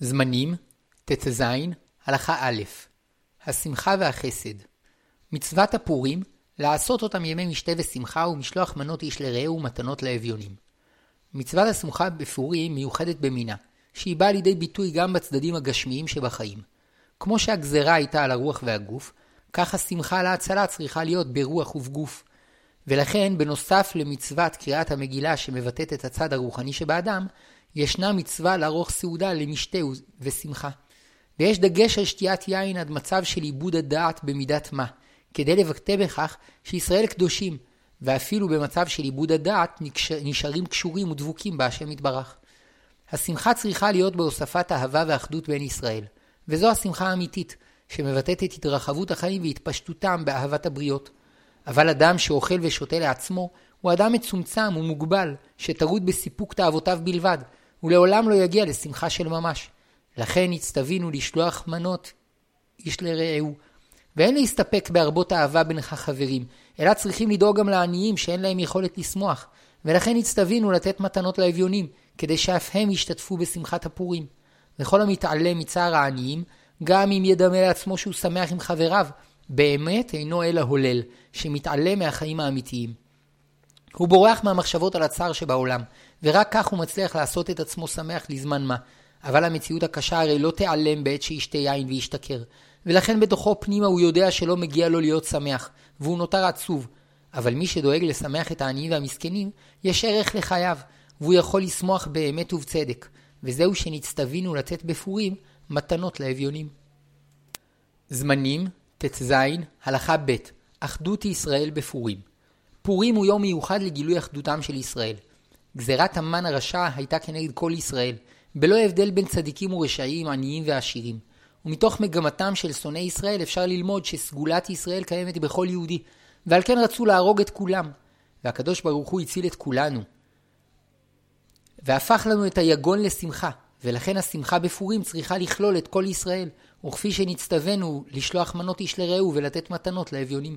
זמנים, ט"ז, הלכה א', השמחה והחסד. מצוות הפורים, לעשות אותם ימי משתה ושמחה ומשלוח מנות איש לרעהו ומתנות לאביונים. מצוות השמחה בפורים מיוחדת במינה, שהיא באה לידי ביטוי גם בצדדים הגשמיים שבחיים. כמו שהגזרה הייתה על הרוח והגוף, כך השמחה להצלה צריכה להיות ברוח ובגוף. ולכן, בנוסף למצוות קריאת המגילה שמבטאת את הצד הרוחני שבאדם, ישנה מצווה לערוך סעודה למשתה ושמחה. ויש דגש על שתיית יין עד מצב של עיבוד הדעת במידת מה, כדי לבטא בכך שישראל קדושים, ואפילו במצב של עיבוד הדעת נשארים קשורים ודבוקים בהשם יתברך. השמחה צריכה להיות בהוספת אהבה ואחדות בין ישראל, וזו השמחה האמיתית, שמבטאת את התרחבות החיים והתפשטותם באהבת הבריות. אבל אדם שאוכל ושותה לעצמו, הוא אדם מצומצם ומוגבל, שטרוד בסיפוק תאוותיו בלבד, ולעולם לא יגיע לשמחה של ממש. לכן הצטווינו לשלוח מנות איש לרעהו. ואין להסתפק בהרבות אהבה בין החברים, אלא צריכים לדאוג גם לעניים שאין להם יכולת לשמוח. ולכן הצטווינו לתת מתנות לאביונים, כדי שאף הם ישתתפו בשמחת הפורים. וכל המתעלם מצער העניים, גם אם ידמה לעצמו שהוא שמח עם חבריו, באמת אינו אלא הולל, שמתעלם מהחיים האמיתיים. הוא בורח מהמחשבות על הצער שבעולם, ורק כך הוא מצליח לעשות את עצמו שמח לזמן מה. אבל המציאות הקשה הרי לא תיעלם בעת שישתה יין וישתכר, ולכן בתוכו פנימה הוא יודע שלא מגיע לו להיות שמח, והוא נותר עצוב. אבל מי שדואג לשמח את העניים והמסכנים, יש ערך לחייו, והוא יכול לשמוח באמת ובצדק, וזהו שנצטווינו לתת בפורים מתנות לאביונים. זמנים, ט"ז, הלכה ב' אחדות ישראל בפורים. פורים הוא יום מיוחד לגילוי אחדותם של ישראל. גזירת המן הרשע הייתה כנגד כל ישראל, בלא הבדל בין צדיקים ורשעים, עניים ועשירים. ומתוך מגמתם של שונאי ישראל אפשר ללמוד שסגולת ישראל קיימת בכל יהודי, ועל כן רצו להרוג את כולם. והקדוש ברוך הוא הציל את כולנו. והפך לנו את היגון לשמחה, ולכן השמחה בפורים צריכה לכלול את כל ישראל, וכפי שנצטווינו לשלוח מנות איש לרעהו ולתת מתנות לאביונים.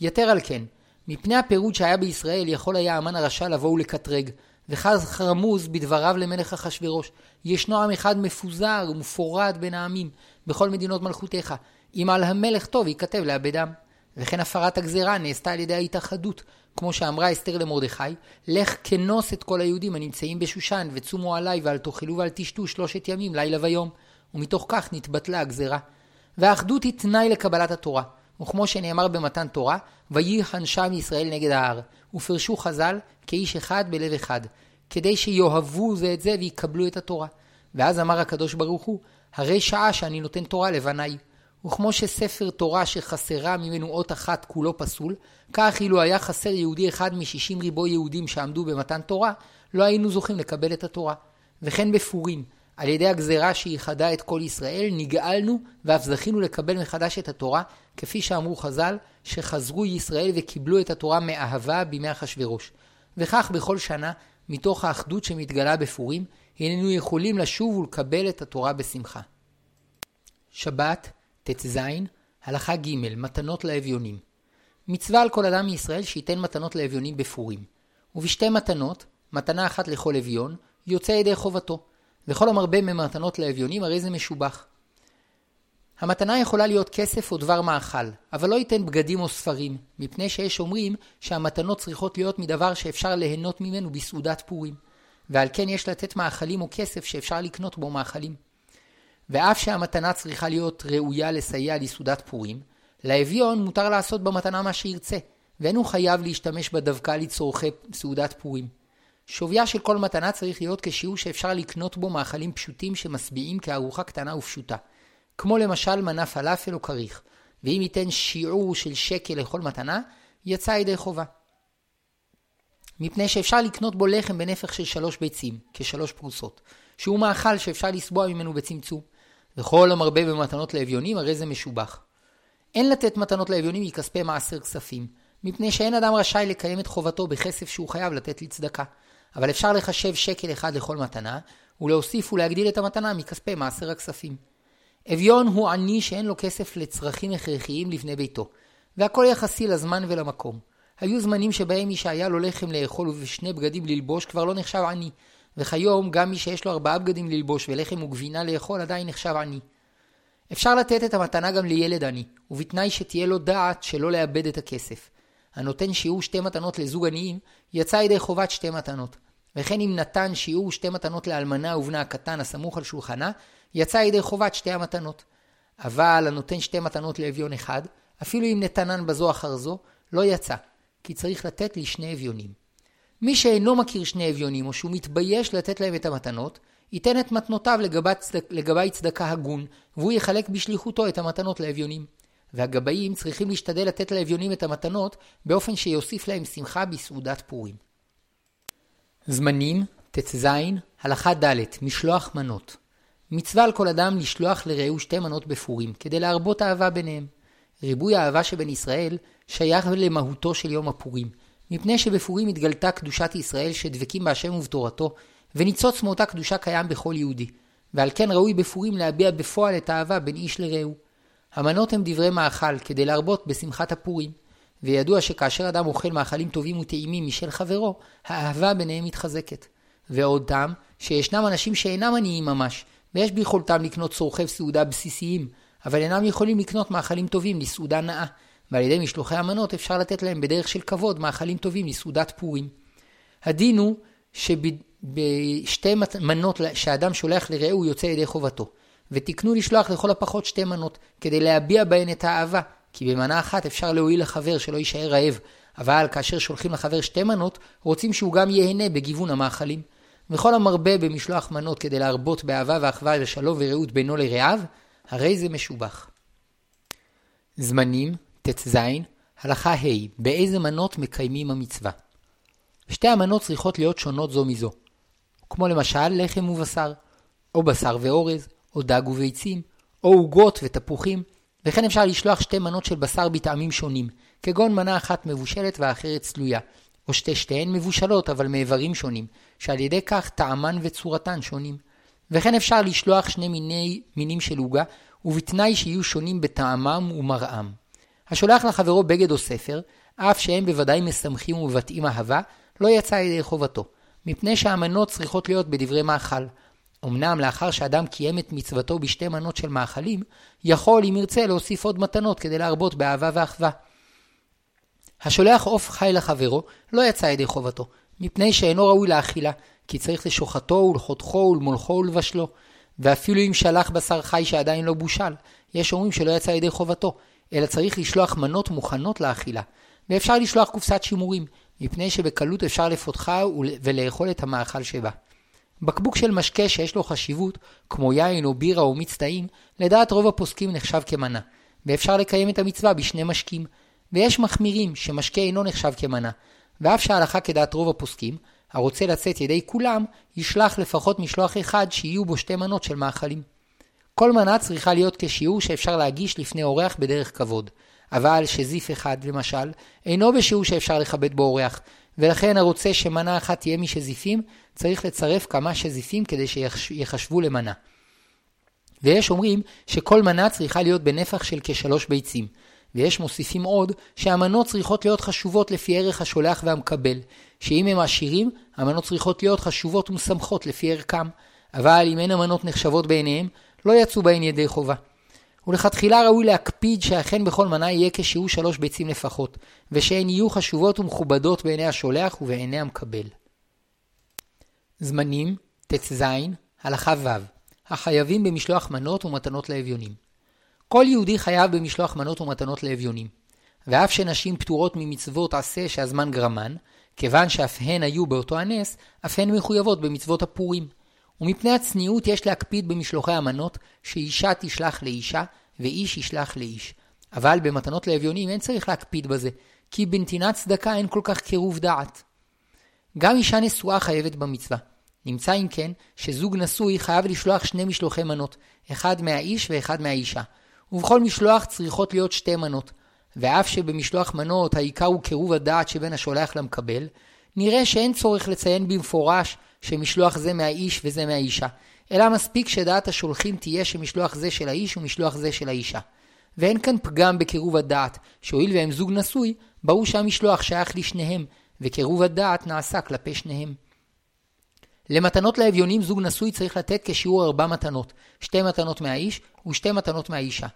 יתר על כן, מפני הפירוד שהיה בישראל יכול היה המן הרשע לבוא ולקטרג, וכך רמוז בדבריו למלך אחשורוש, ישנו עם אחד מפוזר ומפורד בין העמים, בכל מדינות מלכותיך, אם על המלך טוב ייכתב לאבדם. וכן הפרת הגזרה נעשתה על ידי ההתאחדות, כמו שאמרה אסתר למרדכי, לך כנוס את כל היהודים הנמצאים בשושן, וצומו עלי ואל תאכלו ואל תשתו שלושת ימים, לילה ויום. ומתוך כך נתבטלה הגזרה. והאחדות היא תנאי לקבלת התורה. וכמו שנאמר במתן תורה, וייחן שם ישראל נגד ההר. ופרשו חז"ל כאיש אחד בלב אחד, כדי שיאהבו זה את זה ויקבלו את התורה. ואז אמר הקדוש ברוך הוא, הרי שעה שאני נותן תורה לבניי. וכמו שספר תורה שחסרה ממנו אות אחת כולו פסול, כך אילו היה חסר יהודי אחד משישים ריבו יהודים שעמדו במתן תורה, לא היינו זוכים לקבל את התורה. וכן בפורים, על ידי הגזרה שייחדה את כל ישראל, נגאלנו ואף זכינו לקבל מחדש את התורה, כפי שאמרו חז"ל, שחזרו ישראל וקיבלו את התורה מאהבה בימי אחשורוש. וכך בכל שנה, מתוך האחדות שמתגלה בפורים, הננו יכולים לשוב ולקבל את התורה בשמחה. שבת, ט"ז, הלכה ג' מתנות לאביונים. מצווה על כל אדם מישראל שייתן מתנות לאביונים בפורים. ובשתי מתנות, מתנה אחת לכל אביון, יוצא ידי חובתו. וכל המרבה ממתנות לאביונים הרי זה משובח. המתנה יכולה להיות כסף או דבר מאכל, אבל לא ייתן בגדים או ספרים, מפני שיש אומרים שהמתנות צריכות להיות מדבר שאפשר ליהנות ממנו בסעודת פורים, ועל כן יש לתת מאכלים או כסף שאפשר לקנות בו מאכלים. ואף שהמתנה צריכה להיות ראויה לסייע לסעודת פורים, לאביון מותר לעשות במתנה מה שירצה, ואין הוא חייב להשתמש בה דווקא לצורכי סעודת פורים. שוויה של כל מתנה צריך להיות כשיעור שאפשר לקנות בו מאכלים פשוטים שמשביעים כארוחה קטנה ופשוטה. כמו למשל מנה פלאפל או כריך, ואם ייתן שיעור של שקל לכל מתנה, יצא ידי חובה. מפני שאפשר לקנות בו לחם בנפח של שלוש ביצים, כשלוש פרוסות, שהוא מאכל שאפשר לסבוע ממנו בצמצום, וכל המרבה במתנות לאביונים הרי זה משובח. אין לתת מתנות לאביונים מכספי מעשר כספים, מפני שאין אדם רשאי לקיים את חובתו בכסף שהוא חייב לתת לצדקה. אבל אפשר לחשב שקל אחד לכל מתנה, ולהוסיף ולהגדיל את המתנה מכספי מעשר הכספים. אביון הוא עני שאין לו כסף לצרכים הכרחיים לבני ביתו, והכל יחסי לזמן ולמקום. היו זמנים שבהם מי שהיה לו לחם לאכול ושני בגדים ללבוש כבר לא נחשב עני, וכיום גם מי שיש לו ארבעה בגדים ללבוש ולחם וגבינה לאכול עדיין נחשב עני. אפשר לתת את המתנה גם לילד עני, ובתנאי שתהיה לו דעת שלא לאבד את הכסף. הנותן שיעור שתי מתנות לזוג עניים, יצא ידי חובת שתי מתנות. וכן אם נתן שיעור שתי מתנות לאלמנה ובנה הקטן הסמוך על שולחנה, יצא ידי חובת שתי המתנות. אבל הנותן שתי מתנות לאביון אחד, אפילו אם נתנן בזו אחר זו, לא יצא, כי צריך לתת לשני אביונים. מי שאינו מכיר שני אביונים, או שהוא מתבייש לתת להם את המתנות, ייתן את מתנותיו לגבי צדקה הגון, והוא יחלק בשליחותו את המתנות לאביונים. והגבאים צריכים להשתדל לתת לאביונים את המתנות, באופן שיוסיף להם שמחה בסעודת פורים. זמנים, ט"ז, הלכה ד', משלוח מנות. מצווה על כל אדם לשלוח לרעהו שתי מנות בפורים, כדי להרבות אהבה ביניהם. ריבוי האהבה שבין ישראל שייך למהותו של יום הפורים, מפני שבפורים התגלתה קדושת ישראל שדבקים בהשם ובתורתו, וניצוץ מאותה קדושה קיים בכל יהודי, ועל כן ראוי בפורים להביע בפועל את האהבה בין איש לרעהו. המנות הם דברי מאכל, כדי להרבות בשמחת הפורים, וידוע שכאשר אדם אוכל מאכלים טובים וטעימים משל חברו, האהבה ביניהם מתחזקת. ועוד טעם, שישנם אנשים שאינם עניים ממש, ויש ביכולתם לקנות צורכי סעודה בסיסיים, אבל אינם יכולים לקנות מאכלים טובים לסעודה נאה, ועל ידי משלוחי המנות אפשר לתת להם בדרך של כבוד מאכלים טובים לסעודת פורים. הדין הוא שבשתי מנות שאדם שולח לרעהו יוצא ידי חובתו, ותקנו לשלוח לכל הפחות שתי מנות, כדי להביע בהן את האהבה, כי במנה אחת אפשר להועיל לחבר שלא יישאר רעב, אבל כאשר שולחים לחבר שתי מנות, רוצים שהוא גם ייהנה בגיוון המאכלים. וכל המרבה במשלוח מנות כדי להרבות באהבה ואחווה לשלום ורעות בינו לרעיו, הרי זה משובח. זמנים, ט"ז, הלכה ה' באיזה מנות מקיימים המצווה. שתי המנות צריכות להיות שונות זו מזו, כמו למשל לחם ובשר, או בשר ואורז, או דג וביצים, או עוגות ותפוחים, וכן אפשר לשלוח שתי מנות של בשר בטעמים שונים, כגון מנה אחת מבושלת והאחרת צלויה, או שתי שתיהן מבושלות אבל מאיברים שונים, שעל ידי כך טעמן וצורתן שונים. וכן אפשר לשלוח שני מיני, מינים של עוגה, ובתנאי שיהיו שונים בטעמם ומראם. השולח לחברו בגד או ספר, אף שהם בוודאי משמחים ומבטאים אהבה, לא יצא ידי חובתו, מפני שהמנות צריכות להיות בדברי מאכל. אמנם לאחר שאדם קיים את מצוותו בשתי מנות של מאכלים, יכול אם ירצה להוסיף עוד מתנות כדי להרבות באהבה ואחווה. השולח עוף חי לחברו, לא יצא ידי חובתו, מפני שאינו ראוי לאכילה, כי צריך לשוחטו ולחותכו ולמולכו ולבשלו. ואפילו אם שלח בשר חי שעדיין לא בושל, יש אומרים שלא יצא ידי חובתו, אלא צריך לשלוח מנות מוכנות לאכילה. ואפשר לשלוח קופסת שימורים, מפני שבקלות אפשר לפותחה ולאכול את המאכל שבה. בקבוק של משקה שיש לו חשיבות, כמו יין או בירה או מיץ טעים, לדעת רוב הפוסקים נחשב כמנה, ואפשר לקיים את המצווה בשני משקים. ויש מחמירים שמשקה אינו נחשב כמנה, ואף שההלכה כדעת רוב הפוסקים, הרוצה לצאת ידי כולם, ישלח לפחות משלוח אחד שיהיו בו שתי מנות של מאכלים. כל מנה צריכה להיות כשיעור שאפשר להגיש לפני אורח בדרך כבוד, אבל שזיף אחד, למשל, אינו בשיעור שאפשר לכבד בו אורח, ולכן הרוצה שמנה אחת תהיה משזיפים, צריך לצרף כמה שזיפים כדי שיחשבו למנה. ויש אומרים שכל מנה צריכה להיות בנפח של כשלוש ביצים, ויש מוסיפים עוד שהמנות צריכות להיות חשובות לפי ערך השולח והמקבל, שאם הם עשירים, המנות צריכות להיות חשובות ומשמחות לפי ערכם, אבל אם אין המנות נחשבות בעיניהם, לא יצאו בהן ידי חובה. ולכתחילה ראוי להקפיד שאכן בכל מנה יהיה כשיהיו שלוש ביצים לפחות, ושהן יהיו חשובות ומכובדות בעיני השולח ובעיני המקבל. זמנים, ט"ז, הלכה ו', החייבים במשלוח מנות ומתנות לאביונים. כל יהודי חייב במשלוח מנות ומתנות לאביונים. ואף שנשים פטורות ממצוות עשה שהזמן גרמן, כיוון שאף הן היו באותו הנס, אף הן מחויבות במצוות הפורים. ומפני הצניעות יש להקפיד במשלוחי המנות, שאישה תשלח לאישה, ואיש ישלח לאיש. אבל במתנות לאביונים אין צריך להקפיד בזה, כי בנתינת צדקה אין כל כך קירוב דעת. גם אישה נשואה חייבת במצווה. נמצא אם כן, שזוג נשוי חייב לשלוח שני משלוחי מנות, אחד מהאיש ואחד מהאישה. ובכל משלוח צריכות להיות שתי מנות. ואף שבמשלוח מנות העיקר הוא קירוב הדעת שבין השולח למקבל, נראה שאין צורך לציין במפורש שמשלוח זה מהאיש וזה מהאישה, אלא מספיק שדעת השולחים תהיה שמשלוח זה של האיש ומשלוח זה של האישה. ואין כאן פגם בקירוב הדעת, שהואיל והם זוג נשוי, ברור שהמשלוח שייך לשניהם, וקירוב הדעת נעשה כלפי שניהם. למתנות לאביונים זוג נשוי צריך לתת כשיעור ארבע מתנות, שתי מתנות מהאיש ושתי מתנות מהאישה.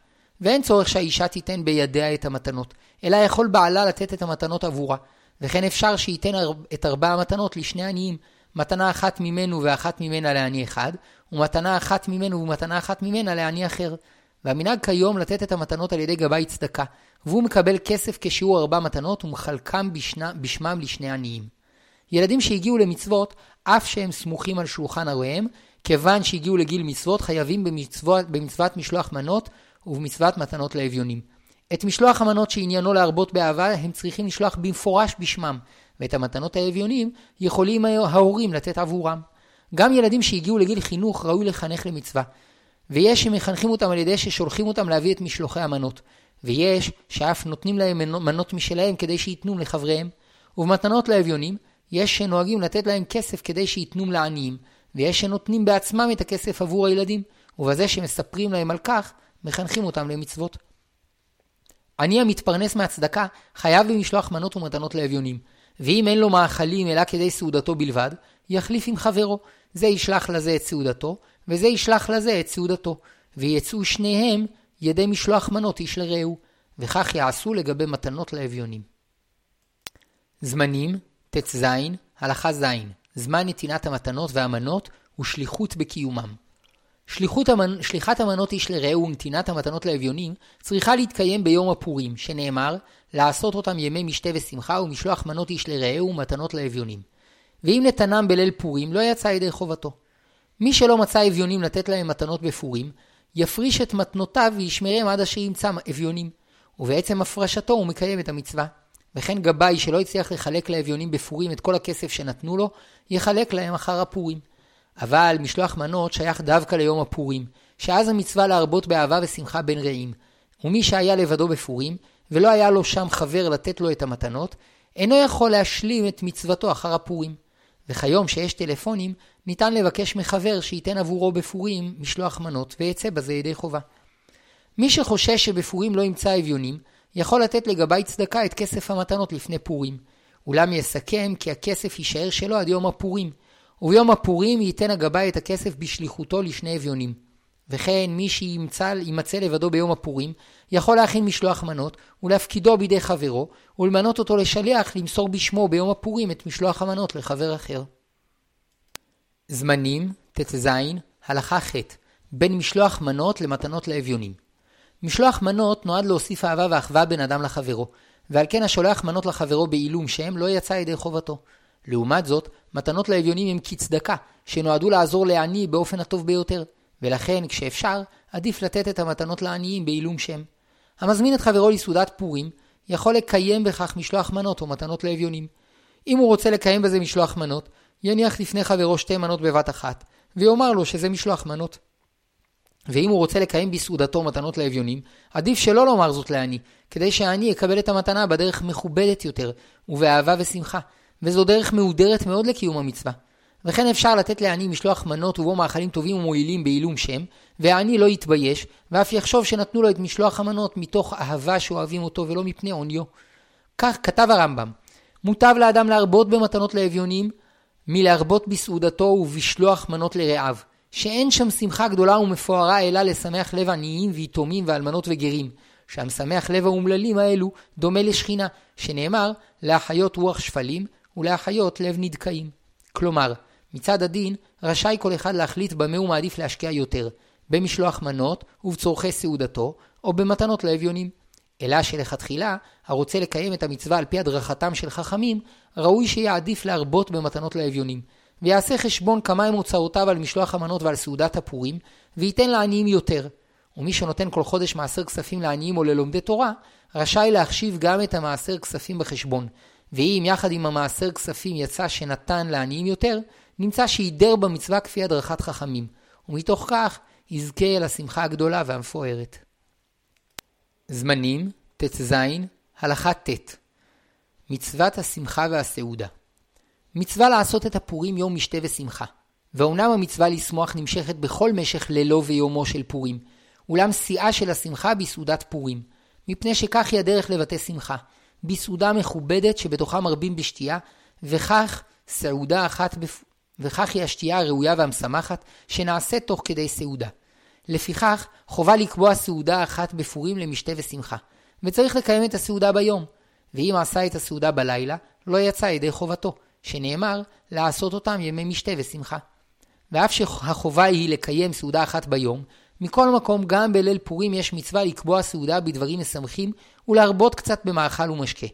ואין צורך שהאישה תיתן בידיה את המתנות, אלא יכול בעלה לתת את המתנות עבורה. וכן אפשר שייתן את ארבע המתנות לשני עניים, מתנה אחת ממנו ואחת ממנה לעני אחד, ומתנה אחת ממנו ומתנה אחת ממנה לעני אחר. והמנהג כיום לתת את המתנות על ידי גבאי צדקה, והוא מקבל כסף כשיעור ארבע מתנות ומחלקם בשנה, בשמם לשני עניים. ילדים שהגיעו למצוות, אף שהם סמוכים על שולחן הוריהם, כיוון שהגיעו לגיל מצוות, חייבים במצוות, במצוות משלוח מנות ובמצוות מתנות לאביונים. את משלוח המנות שעניינו להרבות באהבה, הם צריכים לשלוח במפורש בשמם, ואת המתנות האביונים יכולים ההורים לתת עבורם. גם ילדים שהגיעו לגיל חינוך ראוי לחנך למצווה. ויש שמחנכים אותם על ידי ששולחים אותם להביא את משלוחי המנות. ויש שאף נותנים להם מנות משלהם כדי שייתנו לחבריהם. ובמתנות לאביונים, יש שנוהגים לתת להם כסף כדי שייתנום לעניים, ויש שנותנים בעצמם את הכסף עבור הילדים, ובזה שמספרים להם על כך, מחנכים אותם למצוות. עני המתפרנס מהצדקה חייב במשלוח מנות ומתנות לאביונים, ואם אין לו מאכלים אלא כדי סעודתו בלבד, יחליף עם חברו, זה ישלח לזה את סעודתו, וזה ישלח לזה את סעודתו, ויצאו שניהם ידי משלוח מנות איש לרעהו, וכך יעשו לגבי מתנות לאביונים. זמנים, ט"ז, הלכה ז', זמן נתינת המתנות והמנות ושליחות בקיומם. שליחות המנ... שליחת המנות איש לרעהו ונתינת המתנות לאביונים צריכה להתקיים ביום הפורים, שנאמר, לעשות אותם ימי משתה ושמחה ומשלוח מנות איש לרעהו ומתנות לאביונים. ואם נתנם בליל פורים, לא יצא ידי חובתו. מי שלא מצא אביונים לתת להם מתנות בפורים, יפריש את מתנותיו וישמרם עד אשר ימצא אביונים, ובעצם הפרשתו הוא מקיים את המצווה. וכן גבאי שלא הצליח לחלק לאביונים בפורים את כל הכסף שנתנו לו, יחלק להם אחר הפורים. אבל משלוח מנות שייך דווקא ליום הפורים, שאז המצווה להרבות באהבה ושמחה בין רעים. ומי שהיה לבדו בפורים, ולא היה לו שם חבר לתת לו את המתנות, אינו יכול להשלים את מצוותו אחר הפורים. וכיום שיש טלפונים, ניתן לבקש מחבר שייתן עבורו בפורים משלוח מנות, ויצא בזה ידי חובה. מי שחושש שבפורים לא ימצא אביונים, יכול לתת לגבי צדקה את כסף המתנות לפני פורים. אולם יסכם כי הכסף יישאר שלו עד יום הפורים, וביום הפורים ייתן הגבאי את הכסף בשליחותו לשני אביונים. וכן מי שימצא לבדו ביום הפורים, יכול להכין משלוח מנות, ולהפקידו בידי חברו, ולמנות אותו לשליח למסור בשמו ביום הפורים את משלוח המנות לחבר אחר. זמנים, ט"ז, הלכה ח' בין משלוח מנות למתנות לאביונים. משלוח מנות נועד להוסיף אהבה ואחווה בין אדם לחברו, ועל כן השולח מנות לחברו בעילום שם לא יצא ידי חובתו. לעומת זאת, מתנות לאביונים הם כצדקה, שנועדו לעזור לעני באופן הטוב ביותר, ולכן, כשאפשר, עדיף לתת את המתנות לעניים בעילום שם. המזמין את חברו לסעודת פורים, יכול לקיים בכך משלוח מנות או מתנות לאביונים. אם הוא רוצה לקיים בזה משלוח מנות, יניח לפני חברו שתי מנות בבת אחת, ויאמר לו שזה משלוח מנות. ואם הוא רוצה לקיים בסעודתו מתנות לאביונים, עדיף שלא לומר זאת לעני, כדי שהעני יקבל את המתנה בדרך מכובדת יותר, ובאהבה ושמחה, וזו דרך מהודרת מאוד לקיום המצווה. וכן אפשר לתת לעני משלוח מנות ובו מאכלים טובים ומועילים בעילום שם, והעני לא יתבייש, ואף יחשוב שנתנו לו את משלוח המנות מתוך אהבה שאוהבים אותו ולא מפני עוניו. כך כתב הרמב"ם, מוטב לאדם להרבות במתנות לאביונים, מלהרבות בסעודתו ובשלוח מנות לרעיו. שאין שם שמחה גדולה ומפוארה אלא לשמח לב עניים ויתומים ואלמנות וגרים, שהמשמח לב האומללים האלו דומה לשכינה, שנאמר להחיות רוח שפלים ולהחיות לב נדכאים. כלומר, מצד הדין, רשאי כל אחד להחליט במה הוא מעדיף להשקיע יותר, במשלוח מנות ובצורכי סעודתו, או במתנות לאביונים. אלא שלכתחילה, הרוצה לקיים את המצווה על פי הדרכתם של חכמים, ראוי שיעדיף להרבות במתנות לאביונים, ויעשה חשבון כמה הם הוצאותיו על משלוח המנות ועל סעודת הפורים, וייתן לעניים יותר. ומי שנותן כל חודש מעשר כספים לעניים או ללומדי תורה, רשאי להחשיב גם את המעשר כספים בחשבון. ואם יחד עם המעשר כספים יצא שנתן לעניים יותר, נמצא שידר במצווה כפי הדרכת חכמים. ומתוך כך יזכה אל השמחה הגדולה והמפוארת. זמנים, ט"ז, הלכה ט' מצוות השמחה והסעודה מצווה לעשות את הפורים יום משתה ושמחה. ואומנם המצווה לשמוח נמשכת בכל משך לילו ויומו של פורים, אולם שיאה של השמחה בסעודת פורים, מפני שכך היא הדרך לבטא שמחה, בסעודה מכובדת שבתוכה מרבים בשתייה, וכך סעודה אחת. וכך היא השתייה הראויה והמשמחת שנעשית תוך כדי סעודה. לפיכך, חובה לקבוע סעודה אחת בפורים למשתה ושמחה, וצריך לקיים את הסעודה ביום, ואם עשה את הסעודה בלילה, לא יצא ידי חובתו, שנאמר לעשות אותם ימי משתה ושמחה. ואף שהחובה היא לקיים סעודה אחת ביום, מכל מקום גם בליל פורים יש מצווה לקבוע סעודה בדברים משמחים ולהרבות קצת במאכל ומשקה.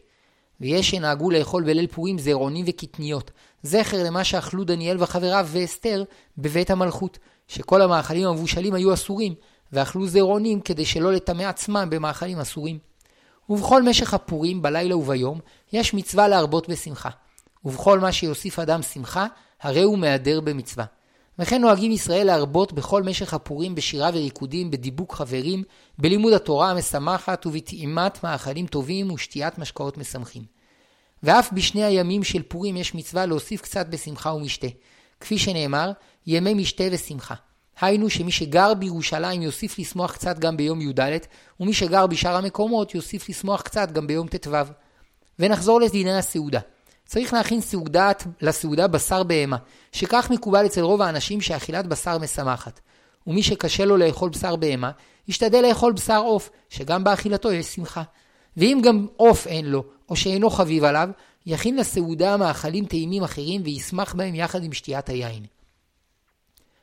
ויש שנהגו לאכול בליל פורים זרעונים וקטניות, זכר למה שאכלו דניאל וחבריו ואסתר בבית המלכות, שכל המאכלים המבושלים היו אסורים, ואכלו זרעונים כדי שלא לטמא עצמם במאכלים אסורים. ובכל משך הפורים, בלילה וביום, יש מצווה להרבות בשמחה. ובכל מה שיוסיף אדם שמחה, הרי הוא מהדר במצווה. וכן נוהגים ישראל להרבות בכל משך הפורים בשירה וריקודים, בדיבוק חברים, בלימוד התורה המשמחת ובטעימת מאכלים טובים ושתיית משקאות משמחים. ואף בשני הימים של פורים יש מצווה להוסיף קצת בשמחה ומשתה. כפי שנאמר, ימי משתה ושמחה. היינו שמי שגר בירושלים יוסיף לשמוח קצת גם ביום י"ד, ומי שגר בשאר המקומות יוסיף לשמוח קצת גם ביום ט"ו. ונחזור לדיני הסעודה. צריך להכין סעודת, לסעודה בשר בהמה, שכך מקובל אצל רוב האנשים שאכילת בשר משמחת. ומי שקשה לו לאכול בשר בהמה, ישתדל לאכול בשר עוף, שגם באכילתו יש שמחה. ואם גם עוף אין לו, או שאינו חביב עליו, יכין לסעודה מאכלים טעימים אחרים וישמח בהם יחד עם שתיית היין.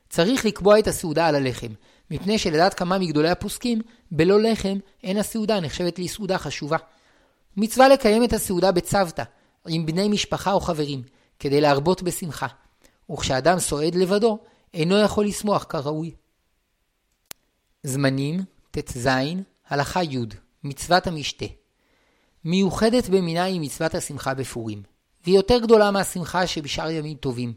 צריך לקבוע את הסעודה על הלחם, מפני שלדעת כמה מגדולי הפוסקים, בלא לחם אין הסעודה נחשבת לסעודה חשובה. מצווה לקיים את הסעודה בצוותא, עם בני משפחה או חברים, כדי להרבות בשמחה. וכשאדם סועד לבדו, אינו יכול לשמוח כראוי. זמנים, ט"ז, הלכה י', מצוות המשתה. מיוחדת במינה היא מצוות השמחה בפורים, והיא יותר גדולה מהשמחה שבשאר ימים טובים.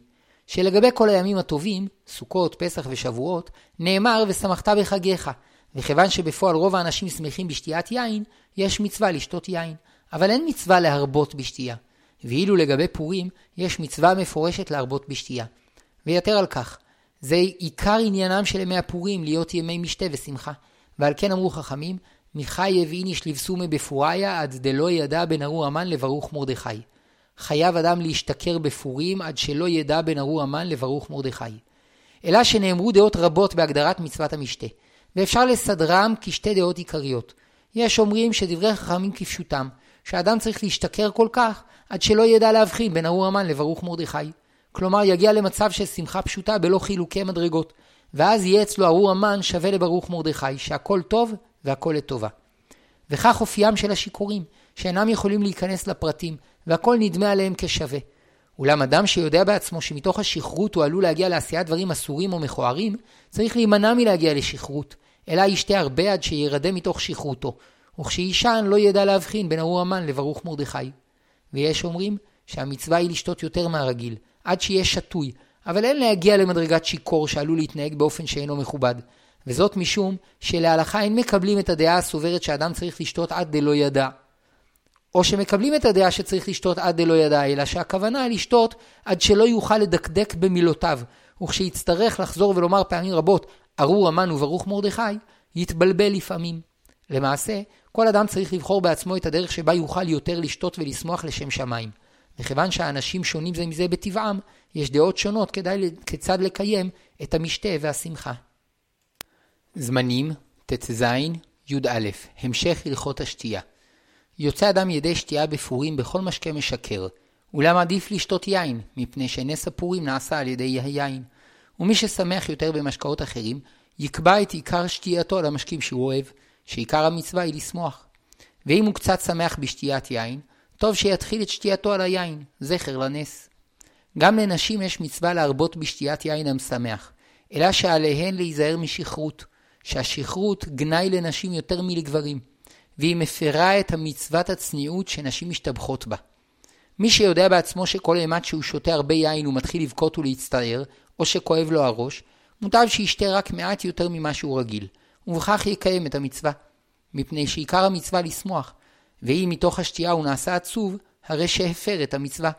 שלגבי כל הימים הטובים, סוכות, פסח ושבועות, נאמר ושמחת בחגיך, וכיוון שבפועל רוב האנשים שמחים בשתיית יין, יש מצווה לשתות יין, אבל אין מצווה להרבות בשתייה. ואילו לגבי פורים, יש מצווה מפורשת להרבות בשתייה. ויתר על כך, זה עיקר עניינם של ימי הפורים להיות ימי משתה ושמחה. ועל כן אמרו חכמים, מחי איניש לבסומי בפוריה עד דלא ידע בן ארור המן לברוך מרדכי. חייב אדם להשתכר בפורים עד שלא ידע בן ארור המן לברוך מרדכי. אלא שנאמרו דעות רבות בהגדרת מצוות המשתה, ואפשר לסדרם כשתי דעות עיקריות. יש אומרים שדברי חכמים כפשוטם, שאדם צריך להשתכר כל כך עד שלא ידע להבחין בין ארור המן לברוך מרדכי. כלומר יגיע למצב של שמחה פשוטה בלא חילוקי מדרגות, ואז יהיה אצלו ארור המן שווה לברוך מרדכי, שהכל טוב והכל לטובה. וכך אופיים של השיכורים, שאינם יכולים להיכנס לפרטים, והכל נדמה עליהם כשווה. אולם אדם שיודע בעצמו שמתוך השכרות הוא עלול להגיע לעשיית דברים אסורים או מכוערים, צריך להימנע מלהגיע לשכרות, אלא ישתה הרבה עד שירדם מתוך שכרותו, וכשיישן לא ידע להבחין בין ארור המן לברוך מרדכי. ויש אומרים שהמצווה היא לשתות יותר מהרגיל, עד שיהיה שתוי, אבל אין להגיע למדרגת שיכור שעלול להתנהג באופן שאינו מכובד. וזאת משום שלהלכה אין מקבלים את הדעה הסוברת שאדם צריך לשתות עד דלא ידע. או שמקבלים את הדעה שצריך לשתות עד דלא ידע, אלא שהכוונה לשתות עד שלא יוכל לדקדק במילותיו, וכשיצטרך לחזור ולומר פעמים רבות, ארור המן וברוך מרדכי, יתבלבל לפעמים. למעשה, כל אדם צריך לבחור בעצמו את הדרך שבה יוכל יותר לשתות ולשמוח לשם שמיים. מכיוון שהאנשים שונים זה מזה בטבעם, יש דעות שונות כדאי, כיצד לקיים את המשתה והשמחה. זמנים, ט"ז, י"א, המשך הלכות השתייה. יוצא אדם ידי שתייה בפורים בכל משקה משכר, אולם עדיף לשתות יין, מפני שנס הפורים נעשה על ידי היין. ומי ששמח יותר במשקאות אחרים, יקבע את עיקר שתייתו על המשקים שהוא אוהב, שעיקר המצווה היא לשמוח. ואם הוא קצת שמח בשתיית יין, טוב שיתחיל את שתייתו על היין, זכר לנס. גם לנשים יש מצווה להרבות בשתיית יין המשמח, אלא שעליהן להיזהר משכרות, שהשכרות גנאי לנשים יותר מלגברים, והיא מפרה את המצוות הצניעות שנשים משתבחות בה. מי שיודע בעצמו שכל אימת שהוא שותה הרבה יין הוא מתחיל לבכות ולהצטער, או שכואב לו הראש, מוטב שישתה רק מעט יותר ממה שהוא רגיל, ובכך יקיים את המצווה. מפני שעיקר המצווה לשמוח, ואם מתוך השתייה הוא נעשה עצוב, הרי שהפר את המצווה.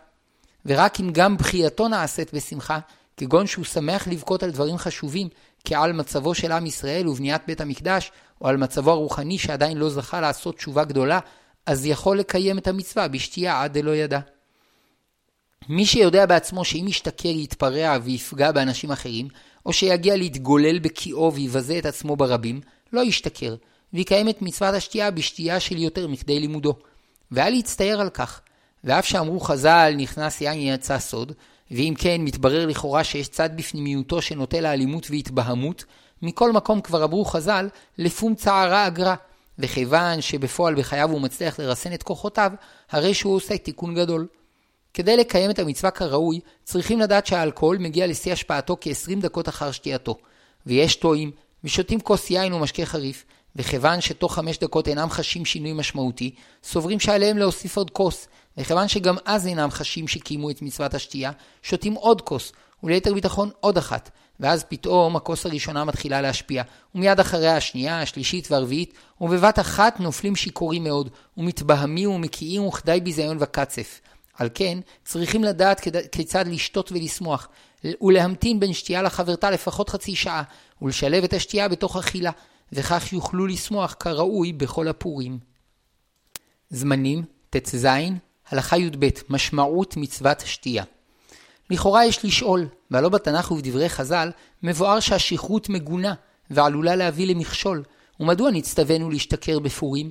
ורק אם גם בחייתו נעשית בשמחה, כגון שהוא שמח לבכות על דברים חשובים, כעל מצבו של עם ישראל ובניית בית המקדש, או על מצבו הרוחני שעדיין לא זכה לעשות תשובה גדולה, אז יכול לקיים את המצווה בשתייה עד דלא ידע. מי שיודע בעצמו שאם ישתכר יתפרע ויפגע באנשים אחרים, או שיגיע להתגולל בקיאו ויבזה את עצמו ברבים, לא ישתכר, ויקיים את מצוות השתייה בשתייה של יותר מכדי לימודו. ואל יצטער על כך. ואף שאמרו חז"ל נכנס יין יצא סוד, ואם כן מתברר לכאורה שיש צד בפנימיותו שנוטה לאלימות והתבהמות, מכל מקום כבר אמרו חז"ל, לפום צערה אגרה. וכיוון שבפועל בחייו הוא מצליח לרסן את כוחותיו, הרי שהוא עושה תיקון גדול. כדי לקיים את המצווה כראוי, צריכים לדעת שהאלכוהול מגיע לשיא השפעתו כ-20 דקות אחר שתייתו. ויש טועים, ושותים כוס יין או משקה חריף, וכיוון שתוך חמש דקות אינם חשים שינוי משמעותי, סוברים שעליהם להוסיף עוד כוס, וכיוון שגם אז אינם חשים שקיימו את מצוות השתייה, שותים עוד כוס, וליתר ביטחון עוד אחת, ואז פתאום הכוס הראשונה מתחילה להשפיע, ומיד אחריה השנייה, השלישית והרביעית, ובבת אחת נופלים שיכורים מאוד, ומתבהמים ומקיאים וכדי ביזיון וקצף. על כן, צריכים לדעת כיצד לשתות ולשמוח, ולהמתין בין שתייה לחברתה לפחות חצי שעה, ולשלב את השתייה בתוך אכילה, וכך יוכלו לשמוח כראוי בכל הפורים. זמנים, ט"ז, הלכה י"ב, משמעות מצוות שתייה. לכאורה יש לשאול, והלא בתנ"ך ובדברי חז"ל, מבואר שהשכרות מגונה, ועלולה להביא למכשול, ומדוע נצטווינו להשתכר בפורים?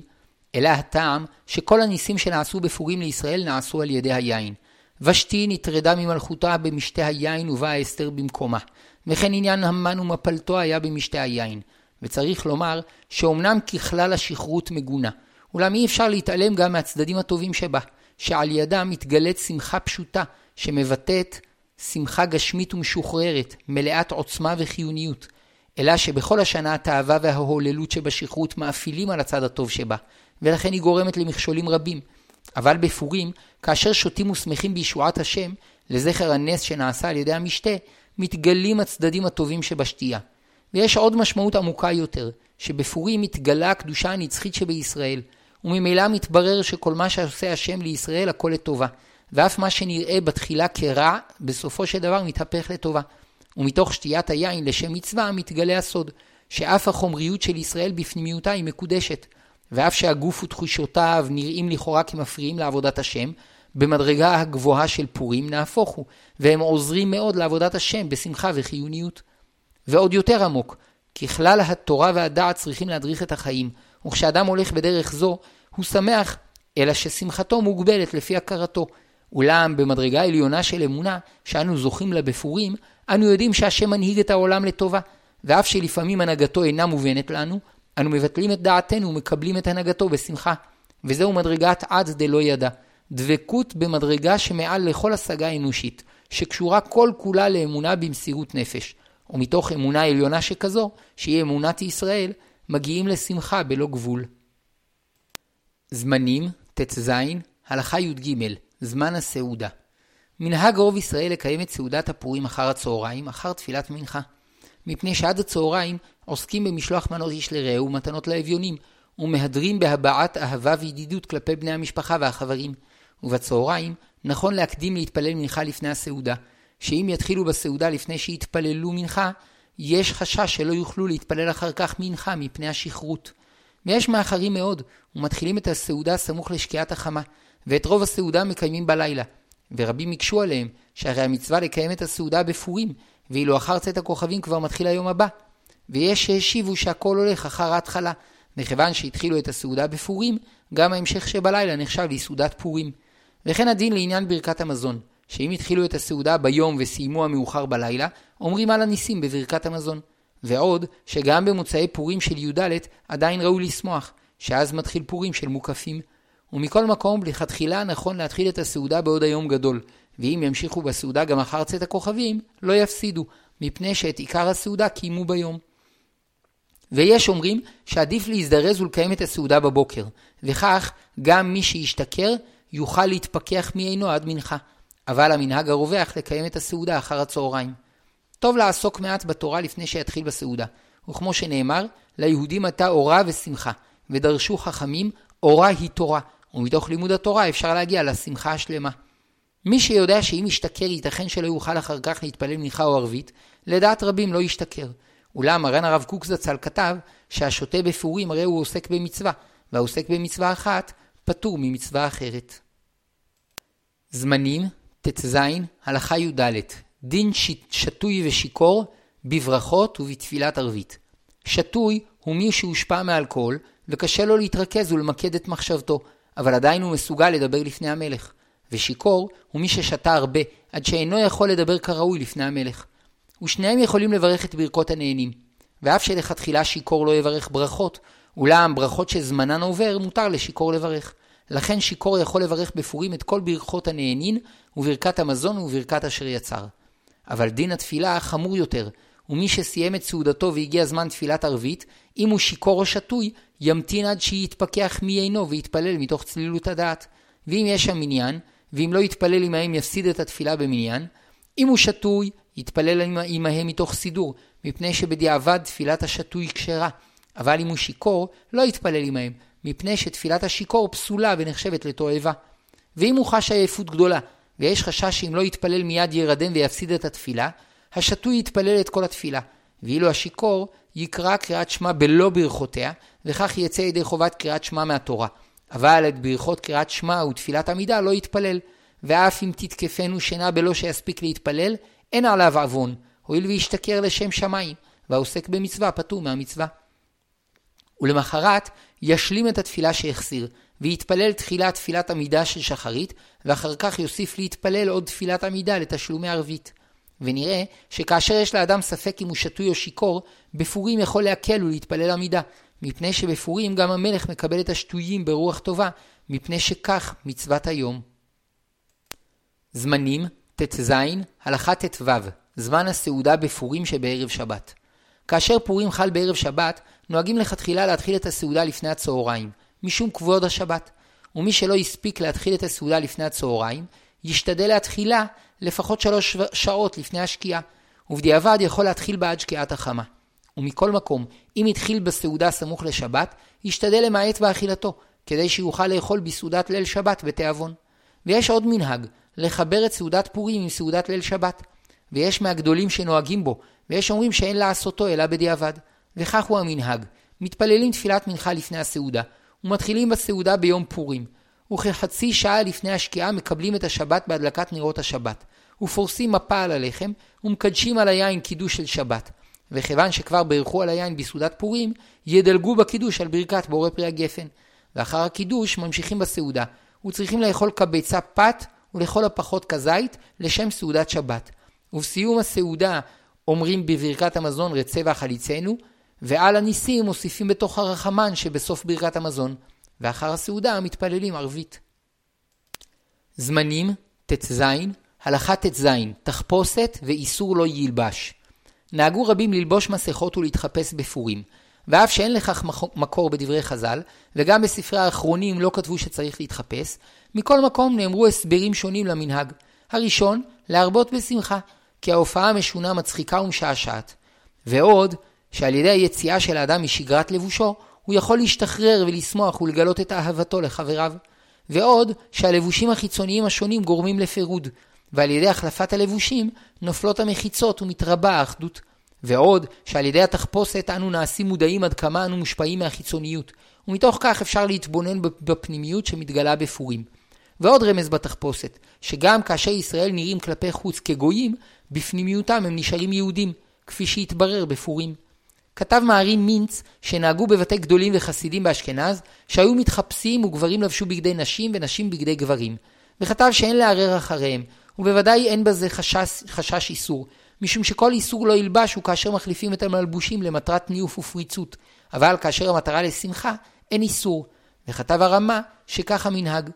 אלא הטעם שכל הניסים שנעשו בפורים לישראל נעשו על ידי היין. ושתי נטרדה ממלכותה במשתה היין ובאה אסתר במקומה. וכן עניין המן ומפלתו היה במשתה היין. וצריך לומר שאומנם ככלל השכרות מגונה, אולם אי אפשר להתעלם גם מהצדדים הטובים שבה, שעל ידם מתגלית שמחה פשוטה, שמבטאת שמחה גשמית ומשוחררת, מלאת עוצמה וחיוניות, אלא שבכל השנה התאווה וההוללות שבשכרות מאפילים על הצד הטוב שבה, ולכן היא גורמת למכשולים רבים. אבל בפורים, כאשר שותים ושמחים בישועת השם, לזכר הנס שנעשה על ידי המשתה, מתגלים הצדדים הטובים שבשתייה. ויש עוד משמעות עמוקה יותר, שבפורים מתגלה הקדושה הנצחית שבישראל, וממילא מתברר שכל מה שעושה השם לישראל הכל לטובה, ואף מה שנראה בתחילה כרע, בסופו של דבר מתהפך לטובה. ומתוך שתיית היין לשם מצווה מתגלה הסוד, שאף החומריות של ישראל בפנימיותה היא מקודשת, ואף שהגוף ותחושותיו נראים לכאורה כמפריעים לעבודת השם, במדרגה הגבוהה של פורים נהפוך הוא, והם עוזרים מאוד לעבודת השם בשמחה וחיוניות. ועוד יותר עמוק, ככלל התורה והדעת צריכים להדריך את החיים, וכשאדם הולך בדרך זו, הוא שמח, אלא ששמחתו מוגבלת לפי הכרתו. אולם במדרגה עליונה של אמונה, שאנו זוכים לה בפורים, אנו יודעים שהשם מנהיג את העולם לטובה, ואף שלפעמים הנהגתו אינה מובנת לנו, אנו מבטלים את דעתנו ומקבלים את הנהגתו בשמחה. וזהו מדרגת עד דלא ידע. דבקות במדרגה שמעל לכל השגה אנושית, שקשורה כל כולה לאמונה במסירות נפש. ומתוך אמונה עליונה שכזו, שהיא אמונת ישראל, מגיעים לשמחה בלא גבול. זמנים, ט"ז, הלכה י"ג, זמן הסעודה. מנהג רוב ישראל לקיים את סעודת הפורים אחר הצהריים, אחר תפילת מנחה. מפני שעד הצהריים עוסקים במשלוח מנות איש לרעהו ומתנות לאביונים, ומהדרים בהבעת אהבה וידידות כלפי בני המשפחה והחברים. ובצהריים נכון להקדים להתפלל מנחה לפני הסעודה, שאם יתחילו בסעודה לפני שיתפללו מנחה, יש חשש שלא יוכלו להתפלל אחר כך מנחה מפני השכרות. ויש מאחרים מאוד, ומתחילים את הסעודה סמוך לשקיעת החמה, ואת רוב הסעודה מקיימים בלילה. ורבים הקשו עליהם, שהרי המצווה לקיים את הסעודה בפורים, ואילו אחר צאת הכוכבים כבר מתחיל היום הבא. ויש שהשיבו שהכל הולך אחר ההתחלה, מכיוון שהתחילו את הסעודה בפורים, גם ההמשך שבלילה נחשב לסעודת פורים. וכן הדין לעניין ברכת המזון, שאם התחילו את הסעודה ביום וסיימו המאוחר בלילה, אומרים על הניסים בברכת המזון. ועוד, שגם במוצאי פורים של י"ד עדיין ראוי לשמוח, שאז מתחיל פורים של מוקפים. ומכל מקום, לכתחילה נכון להתחיל את הסעודה בעוד היום גדול, ואם ימשיכו בסעודה גם אחר צאת הכוכבים, לא יפסידו, מפני שאת עיקר הסעודה קיימו ביום. ויש אומרים שעדיף להזדרז ולקיים את הסעודה בבוקר, וכך גם מי שישתכר יוכל להתפכח מעינו עד מנחה. אבל המנהג הרווח לקיים את הסעודה אחר הצהריים. טוב לעסוק מעט בתורה לפני שיתחיל בסעודה, וכמו שנאמר, ליהודים הייתה אורה ושמחה, ודרשו חכמים, אורה היא תורה, ומתוך לימוד התורה אפשר להגיע לשמחה השלמה. מי שיודע שאם ישתכר ייתכן שלא יוכל אחר כך להתפלל מנחה או ערבית, לדעת רבים לא ישתכר. אולם מרן הרב קוק זצ"ל כתב שהשוטה בפורים הרי הוא עוסק במצווה, והעוסק במצווה אחת פטור ממצווה אחרת. זמנים, ט"ז, הלכה י"ד, דין שתוי ושיכור בברכות ובתפילת ערבית. שתוי הוא מי שהושפע מאלכוהול וקשה לו להתרכז ולמקד את מחשבתו, אבל עדיין הוא מסוגל לדבר לפני המלך. ושיכור הוא מי ששתה הרבה, עד שאינו יכול לדבר כראוי לפני המלך. ושניהם יכולים לברך את ברכות הנהנים. ואף שלכתחילה שיכור לא יברך ברכות, אולם ברכות שזמנן עובר, מותר לשיכור לברך. לכן שיכור יכול לברך בפורים את כל ברכות הנהנין, וברכת המזון וברכת אשר יצר. אבל דין התפילה חמור יותר, ומי שסיים את סעודתו והגיע זמן תפילת ערבית, אם הוא שיכור או שתוי, ימתין עד שיתפכח מיינו ויתפלל מתוך צלילות הדעת. ואם יש שם מניין, ואם לא יתפלל עמהם יפסיד את התפילה במניין, אם הוא שתוי, יתפלל עמהם מתוך סידור, מפני שבדיעבד תפילת השתוי כשרה. אבל אם הוא שיכור, לא יתפלל עמהם, מפני שתפילת השיכור פסולה ונחשבת לתועבה. ואם הוא חש עייפות גדולה, ויש חשש שאם לא יתפלל מיד ירדם ויפסיד את התפילה, השתוי יתפלל את כל התפילה, ואילו השיכור יקרא קריאת שמע בלא ברכותיה, וכך יצא ידי חובת קריאת שמע מהתורה. אבל את ברכות קריאת שמע ותפילת עמידה לא יתפלל, ואף אם תתקפנו שינה בלא שיספיק להתפלל, אין עליו עוון, הואיל וישתכר לשם שמיים, והעוסק במצווה פטור מהמצווה. ולמחרת ישלים את התפילה שהחסיר, ויתפלל תחילה תפילת עמידה של שחרית, ואחר כך יוסיף להתפלל עוד תפילת עמידה לתשלומי ערבית. ונראה שכאשר יש לאדם ספק אם הוא שתוי או שיכור, בפורים יכול להקל ולהתפלל עמידה, מפני שבפורים גם המלך מקבל את השתויים ברוח טובה, מפני שכך מצוות היום. זמנים ט"ז, הלכה ט"ו, זמן הסעודה בפורים שבערב שבת. כאשר פורים חל בערב שבת, נוהגים לכתחילה להתחיל את הסעודה לפני הצהריים, משום כבוד השבת. ומי שלא הספיק להתחיל את הסעודה לפני הצהריים, ישתדל להתחילה לפחות שלוש שעות לפני השקיעה, ובדיעבד יכול להתחיל בעד שקיעת החמה. ומכל מקום, אם התחיל בסעודה סמוך לשבת, ישתדל למעט באכילתו, כדי שיוכל לאכול בסעודת ליל שבת בתיאבון. ויש עוד מנהג, לחבר את סעודת פורים עם סעודת ליל שבת. ויש מהגדולים שנוהגים בו, ויש אומרים שאין לעשותו אלא בדיעבד. וכך הוא המנהג. מתפללים תפילת מנחה לפני הסעודה, ומתחילים בסעודה ביום פורים. וכחצי שעה לפני השקיעה מקבלים את השבת בהדלקת נרות השבת. ופורסים מפה על הלחם, ומקדשים על היין קידוש של שבת. וכיוון שכבר בירכו על היין בסעודת פורים, ידלגו בקידוש על ברכת בורא פרי הגפן. ואחר הקידוש ממשיכים בסעודה, וצריכים לאכול כביצה פת ולכל הפחות כזית לשם סעודת שבת. ובסיום הסעודה אומרים בברכת המזון רצה והחליצנו, ועל הניסים מוסיפים בתוך הרחמן שבסוף ברכת המזון, ואחר הסעודה מתפללים ערבית. זמנים ט"ז, הלכה ט"ז, תחפושת ואיסור לא ילבש. נהגו רבים ללבוש מסכות ולהתחפש בפורים, ואף שאין לכך מקור בדברי חז"ל, וגם בספרי האחרונים לא כתבו שצריך להתחפש, מכל מקום נאמרו הסברים שונים למנהג. הראשון, להרבות בשמחה, כי ההופעה המשונה מצחיקה ומשעשעת. ועוד, שעל ידי היציאה של האדם משגרת לבושו, הוא יכול להשתחרר ולשמוח ולגלות את אהבתו לחבריו. ועוד, שהלבושים החיצוניים השונים גורמים לפירוד, ועל ידי החלפת הלבושים נופלות המחיצות ומתרבה האחדות. ועוד, שעל ידי התחפושת אנו נעשים מודעים עד כמה אנו מושפעים מהחיצוניות, ומתוך כך אפשר להתבונן בפנימיות שמתגלה בפורים. ועוד רמז בתחפושת, שגם כאשר ישראל נראים כלפי חוץ כגויים, בפנימיותם הם נשארים יהודים, כפי שהתברר בפורים. כתב מערין מינץ שנהגו בבתי גדולים וחסידים באשכנז, שהיו מתחפשים וגברים לבשו בגדי נשים ונשים בגדי גברים. וכתב שאין לערער אחריהם, ובוודאי אין בזה חשש, חשש איסור, משום שכל איסור לא ילבש הוא כאשר מחליפים את המלבושים למטרת ניוף ופריצות, אבל כאשר המטרה לשמחה, אין איסור. וכתב הרמה שכך המנהג.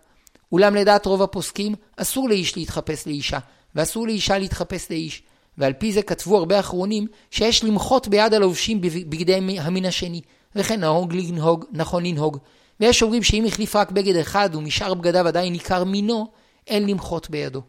אולם לדעת רוב הפוסקים, אסור לאיש להתחפש לאישה, ואסור לאישה להתחפש לאיש. ועל פי זה כתבו הרבה אחרונים שיש למחות ביד הלובשים בגדי המין השני, וכן נהוג לנהוג, נכון לנהוג. ויש אומרים שאם החליף רק בגד אחד ומשאר בגדיו עדיין ניכר מינו, אין למחות בידו.